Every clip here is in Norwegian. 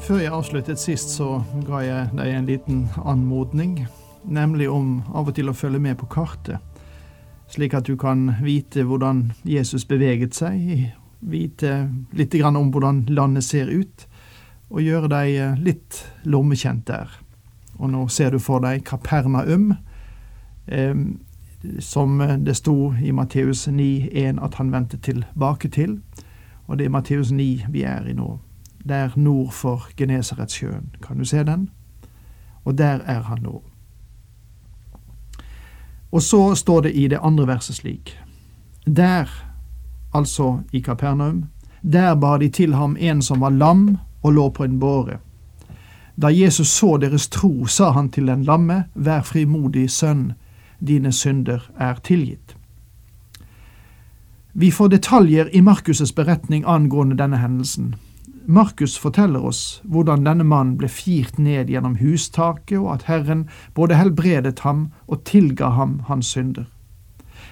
Før jeg avsluttet sist, så ga jeg deg en liten anmodning, nemlig om av og til å følge med på kartet, slik at du kan vite hvordan Jesus beveget seg, vite litt om hvordan landet ser ut, og gjøre deg litt lommekjent der. Og nå ser du for deg Kapernaum, eh, som det sto i Matteus 9,1 at han vendte tilbake til, og det er Matteus 9 vi er i nå der nord for Genesaretsjøen. Kan du se den? Og der er han nå. Og så står det i det andre verset slik. Der, altså i Kapernaum, der bar de til ham en som var lam og lå på en båre. Da Jesus så deres tro, sa han til den lamme, vær frimodig, sønn, dine synder er tilgitt. Vi får detaljer i Markus' beretning angående denne hendelsen, Markus forteller oss hvordan denne mannen ble firt ned gjennom hustaket, og at Herren både helbredet ham og tilga ham hans synder.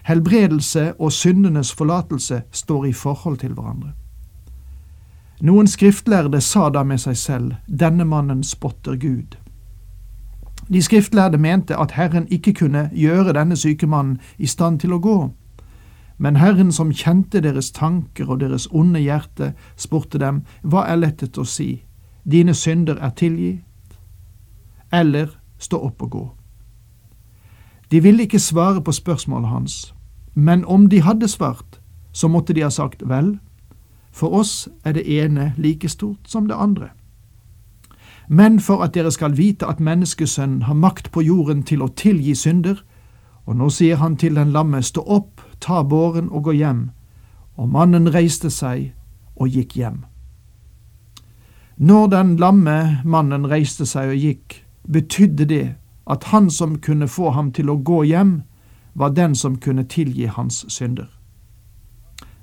Helbredelse og syndenes forlatelse står i forhold til hverandre. Noen skriftlærde sa da med seg selv, denne mannen spotter Gud. De skriftlærde mente at Herren ikke kunne gjøre denne syke mannen i stand til å gå. Men Herren som kjente deres tanker og deres onde hjerte, spurte dem, hva er lettet å si, dine synder er tilgitt, eller stå opp og gå. De ville ikke svare på spørsmålet hans, men om de hadde svart, så måtte de ha sagt vel, for oss er det ene like stort som det andre. Men for at dere skal vite at menneskesønnen har makt på jorden til å tilgi synder, og nå sier han til den lamme, stå opp, ta båren og gå hjem. Og mannen reiste seg og gikk hjem. Når den lamme mannen reiste seg og gikk, betydde det at han som kunne få ham til å gå hjem, var den som kunne tilgi hans synder.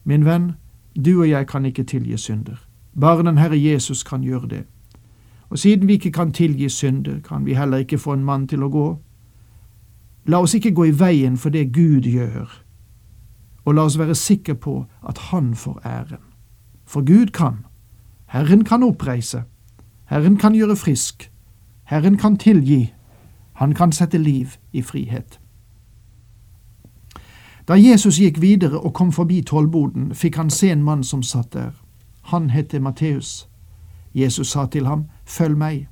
Min venn, du og jeg kan ikke tilgi synder. Bare den Herre Jesus kan gjøre det. Og siden vi ikke kan tilgi synder, kan vi heller ikke få en mann til å gå. La oss ikke gå i veien for det Gud gjør, og la oss være sikre på at Han får æren. For Gud kan. Herren kan oppreise. Herren kan gjøre frisk. Herren kan tilgi. Han kan sette liv i frihet. Da Jesus gikk videre og kom forbi tollboden, fikk han se en mann som satt der. Han het Matteus. Jesus sa til ham, Følg meg,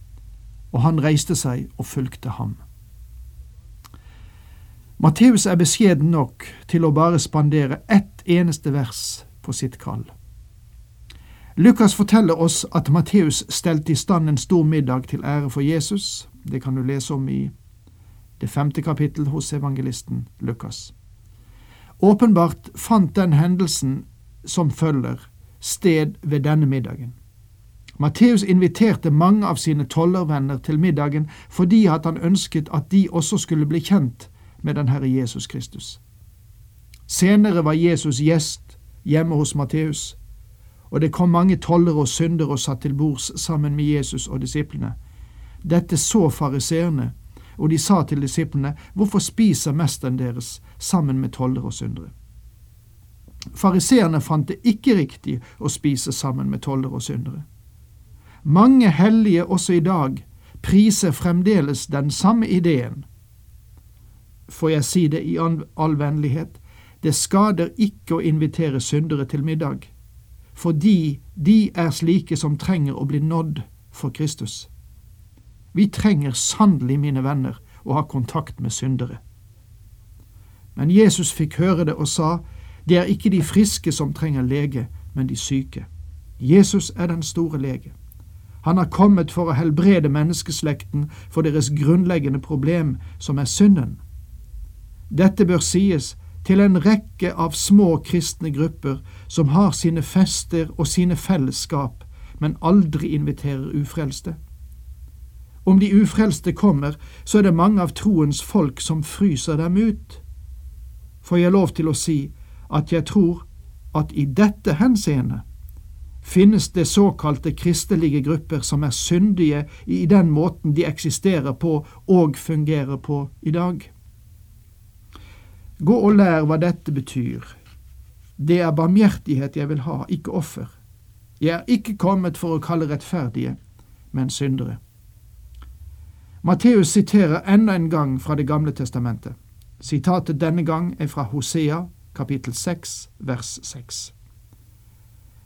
og han reiste seg og fulgte ham. Matteus er beskjeden nok til å bare spandere ett eneste vers på sitt kall. Lukas forteller oss at Matteus stelte i stand en stor middag til ære for Jesus. Det kan du lese om i det femte kapittel hos evangelisten Lukas. Åpenbart fant den hendelsen som følger, sted ved denne middagen. Matteus inviterte mange av sine tollervenner til middagen fordi at han ønsket at de også skulle bli kjent med den Herre Jesus Kristus. Senere var Jesus gjest hjemme hos Matteus, og det kom mange tollere og syndere og satt til bords sammen med Jesus og disiplene. Dette så fariseerne, og de sa til disiplene, Hvorfor spiser mesteren deres sammen med tollere og syndere? Fariseerne fant det ikke riktig å spise sammen med tollere og syndere. Mange hellige også i dag priser fremdeles den samme ideen, får jeg si det i all vennlighet, det skader ikke å invitere syndere til middag, fordi de er slike som trenger å bli nådd for Kristus. Vi trenger sannelig, mine venner, å ha kontakt med syndere. Men Jesus fikk høre det og sa, det er ikke de friske som trenger lege, men de syke. Jesus er den store lege. Han har kommet for å helbrede menneskeslekten for deres grunnleggende problem, som er synden. Dette bør sies til en rekke av små kristne grupper som har sine fester og sine fellesskap men aldri inviterer ufrelste. Om de ufrelste kommer, så er det mange av troens folk som fryser dem ut. Får jeg lov til å si at jeg tror at i dette henseende finnes det såkalte kristelige grupper som er syndige i den måten de eksisterer på og fungerer på i dag. Gå og lær hva dette betyr. Det er barmhjertighet jeg vil ha, ikke offer. Jeg er ikke kommet for å kalle rettferdige, men syndere. Matteus siterer enda en gang fra Det gamle testamentet. Sitatet denne gang er fra Hosea, kapittel 6, vers 6.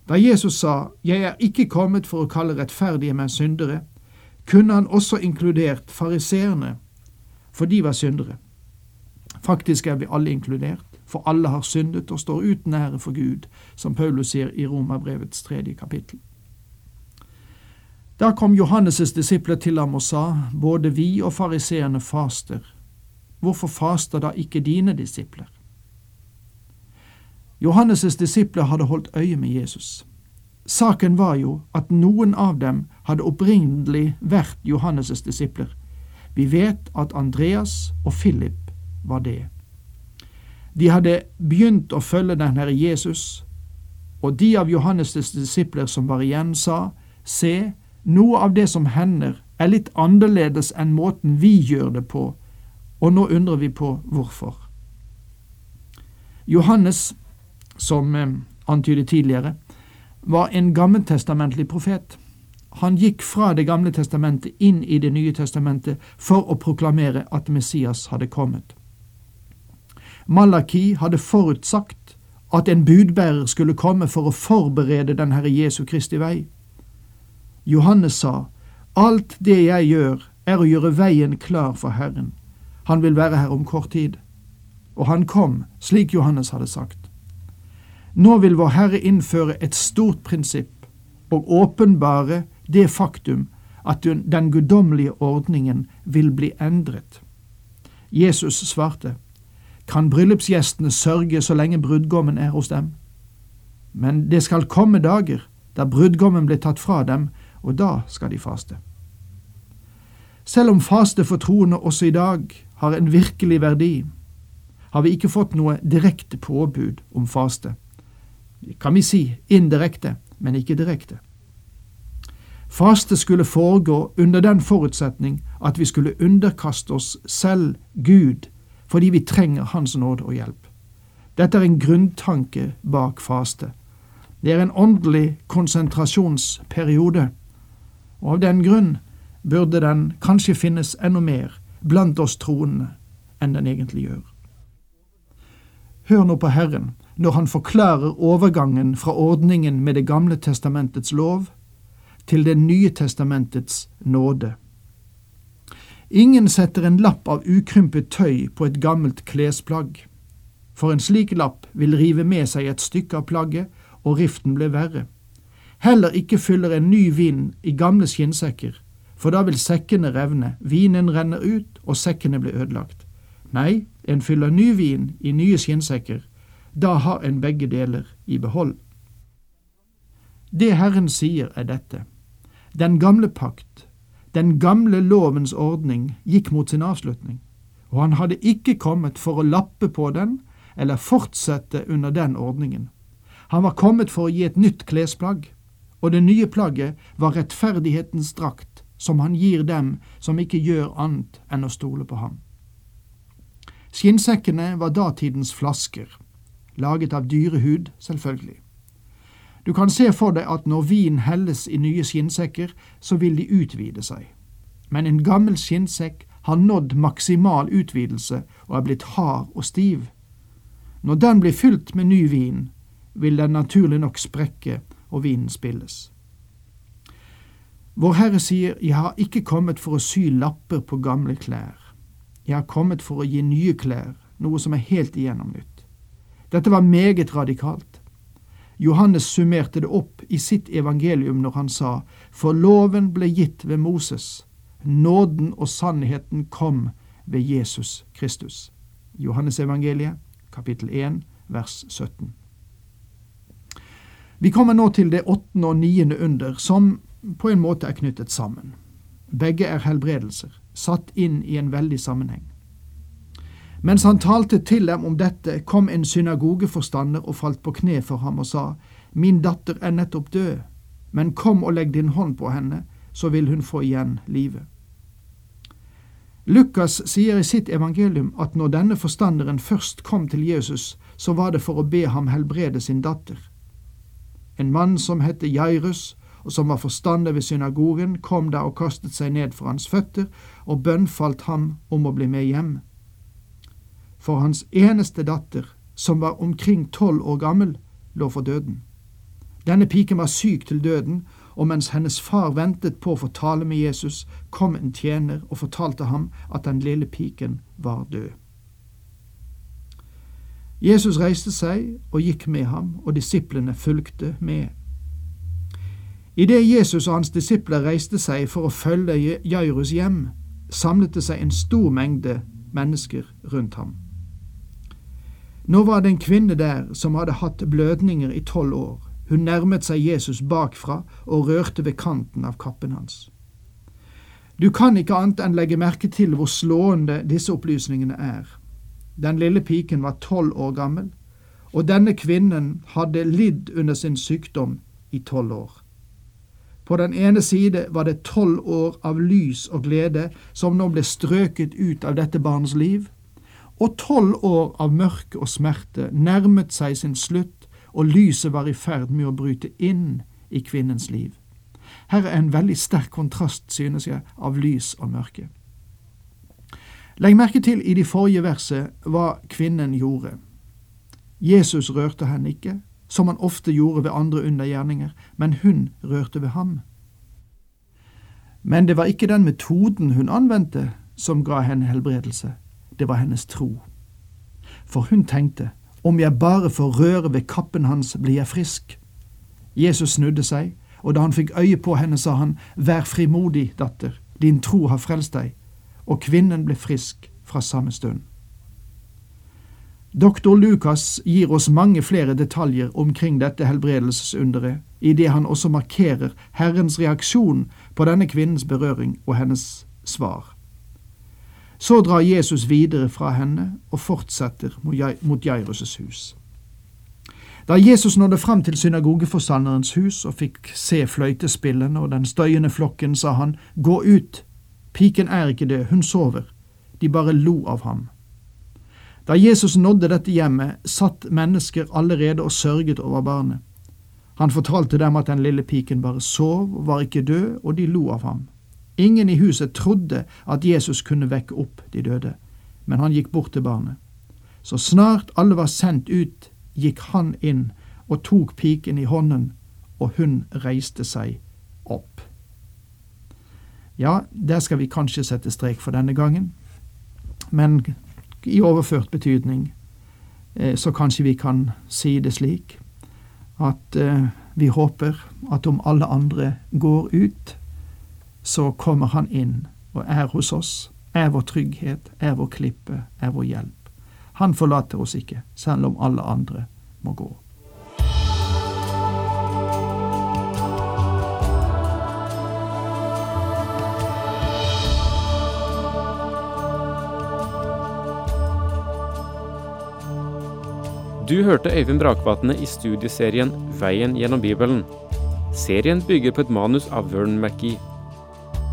Da Jesus sa Jeg er ikke kommet for å kalle rettferdige, men syndere, kunne han også inkludert fariseerne, for de var syndere. Faktisk er vi alle inkludert, for alle har syndet og står uten ære for Gud, som Paulus sier i Romerbrevets tredje kapittel. Da kom Johannes' disipler til ham og sa, både vi og fariseerne faster. Hvorfor faster da ikke dine disipler? Johannes' disipler hadde holdt øye med Jesus. Saken var jo at noen av dem hadde opprinnelig vært Johannes' disipler. Vi vet at Andreas og Philip var det. De hadde begynt å følge den Herre Jesus, og de av Johannes' disipler som var igjen, sa, Se, noe av det som hender, er litt annerledes enn måten vi gjør det på, og nå undrer vi på hvorfor. Johannes, som eh, antydet tidligere, var en gammeltestamentlig profet. Han gikk fra Det gamle testamentet inn i Det nye testamentet for å proklamere at Messias hadde kommet. Malaki hadde forutsagt at en budbærer skulle komme for å forberede den Herre Jesu Kristi vei. Johannes sa, Alt det jeg gjør, er å gjøre veien klar for Herren. Han vil være her om kort tid. Og han kom, slik Johannes hadde sagt. Nå vil vår Herre innføre et stort prinsipp og åpenbare det faktum at den guddommelige ordningen vil bli endret. Jesus svarte, Kan bryllupsgjestene sørge så lenge brudgommen er hos dem? Men det skal komme dager da brudgommen blir tatt fra dem, og da skal de faste. Selv om faste for troende også i dag har en virkelig verdi, har vi ikke fått noe direkte påbud om faste. Kan vi si indirekte, men ikke direkte. Faste skulle foregå under den forutsetning at vi skulle underkaste oss selv Gud, fordi vi trenger Hans nåde og hjelp. Dette er en grunntanke bak faste. Det er en åndelig konsentrasjonsperiode og av den grunn burde den kanskje finnes enda mer blant oss troende enn den egentlig gjør. Hør nå på Herren når han forklarer overgangen fra ordningen med Det gamle testamentets lov til Det nye testamentets nåde. Ingen setter en lapp av ukrympet tøy på et gammelt klesplagg, for en slik lapp vil rive med seg et stykke av plagget, og riften blir verre. Heller ikke fyller en ny vin i gamle skinnsekker, for da vil sekkene revne, vinen renner ut og sekkene blir ødelagt. Nei, en fyller ny vin i nye skinnsekker, da har en begge deler i behold. Det Herren sier er dette. Den gamle pakt, den gamle lovens ordning, gikk mot sin avslutning, og han hadde ikke kommet for å lappe på den eller fortsette under den ordningen. Han var kommet for å gi et nytt klesplagg, og det nye plagget var rettferdighetens drakt, som han gir dem som ikke gjør annet enn å stole på ham. Skinnsekkene var datidens flasker, laget av dyrehud, selvfølgelig. Du kan se for deg at når vin helles i nye skinnsekker, så vil de utvide seg. Men en gammel skinnsekk har nådd maksimal utvidelse og er blitt hard og stiv. Når den blir fylt med ny vin, vil den naturlig nok sprekke og vinen spilles. Vår Herre sier, Jeg har ikke kommet for å sy lapper på gamle klær. Jeg har kommet for å gi nye klær, noe som er helt igjennom nytt. Dette var meget radikalt. Johannes summerte det opp i sitt evangelium når han sa, For loven ble gitt ved Moses, nåden og sannheten kom ved Jesus Kristus. Johannes evangeliet, kapittel 1, vers 17. Vi kommer nå til det åttende og niende under, som på en måte er knyttet sammen. Begge er helbredelser, satt inn i en veldig sammenheng. Mens han talte til dem om dette, kom en synagogeforstander og falt på kne for ham og sa, Min datter er nettopp død, men kom og legg din hånd på henne, så vil hun få igjen livet. Lukas sier i sitt evangelium at når denne forstanderen først kom til Jesus, så var det for å be ham helbrede sin datter. En mann som het Jairus, og som var forstander ved synagogen, kom da og kastet seg ned for hans føtter og bønnfalt ham om å bli med hjem. For hans eneste datter, som var omkring tolv år gammel, lå for døden. Denne piken var syk til døden, og mens hennes far ventet på å få tale med Jesus, kom en tjener og fortalte ham at den lille piken var død. Jesus reiste seg og gikk med ham, og disiplene fulgte med. Idet Jesus og hans disipler reiste seg for å følge Jairus hjem, samlet det seg en stor mengde mennesker rundt ham. Nå var det en kvinne der som hadde hatt blødninger i tolv år. Hun nærmet seg Jesus bakfra og rørte ved kanten av kappen hans. Du kan ikke annet enn legge merke til hvor slående disse opplysningene er. Den lille piken var tolv år gammel, og denne kvinnen hadde lidd under sin sykdom i tolv år. På den ene side var det tolv år av lys og glede som nå ble strøket ut av dette barnets liv, og tolv år av mørke og smerte nærmet seg sin slutt, og lyset var i ferd med å bryte inn i kvinnens liv. Her er en veldig sterk kontrast, synes jeg, av lys og mørke. Legg merke til i de forrige verset hva kvinnen gjorde. Jesus rørte henne ikke, som han ofte gjorde ved andre undergjerninger, men hun rørte ved ham. Men det var ikke den metoden hun anvendte som ga henne helbredelse, det var hennes tro. For hun tenkte, om jeg bare får røre ved kappen hans, blir jeg frisk. Jesus snudde seg, og da han fikk øye på henne, sa han, Vær frimodig, datter, din tro har frelst deg, og kvinnen ble frisk fra samme stund. Doktor Lukas gir oss mange flere detaljer omkring dette helbredelsesunderet, idet han også markerer Herrens reaksjon på denne kvinnens berøring og hennes svar. Så drar Jesus videre fra henne og fortsetter mot Jairus' hus. Da Jesus nådde fram til synagogeforstanderens hus og fikk se fløytespillene og den støyende flokken, sa han, Gå ut, piken er ikke død, hun sover. De bare lo av ham. Da Jesus nådde dette hjemmet, satt mennesker allerede og sørget over barnet. Han fortalte dem at den lille piken bare sov og var ikke død, og de lo av ham. Ingen i huset trodde at Jesus kunne vekke opp de døde, men han gikk bort til barnet. Så snart alle var sendt ut, gikk han inn og tok piken i hånden, og hun reiste seg opp. Ja, der skal vi kanskje sette strek for denne gangen, men i overført betydning eh, så kanskje vi kan si det slik at eh, vi håper at om alle andre går ut, så kommer Han inn og er hos oss, er vår trygghet, er vår klippe, er vår hjelp. Han forlater oss ikke, selv om alle andre må gå. Du hørte Øyvind Brakvatne i studieserien Veien gjennom Bibelen. Serien bygger på et manus av Vern McGee.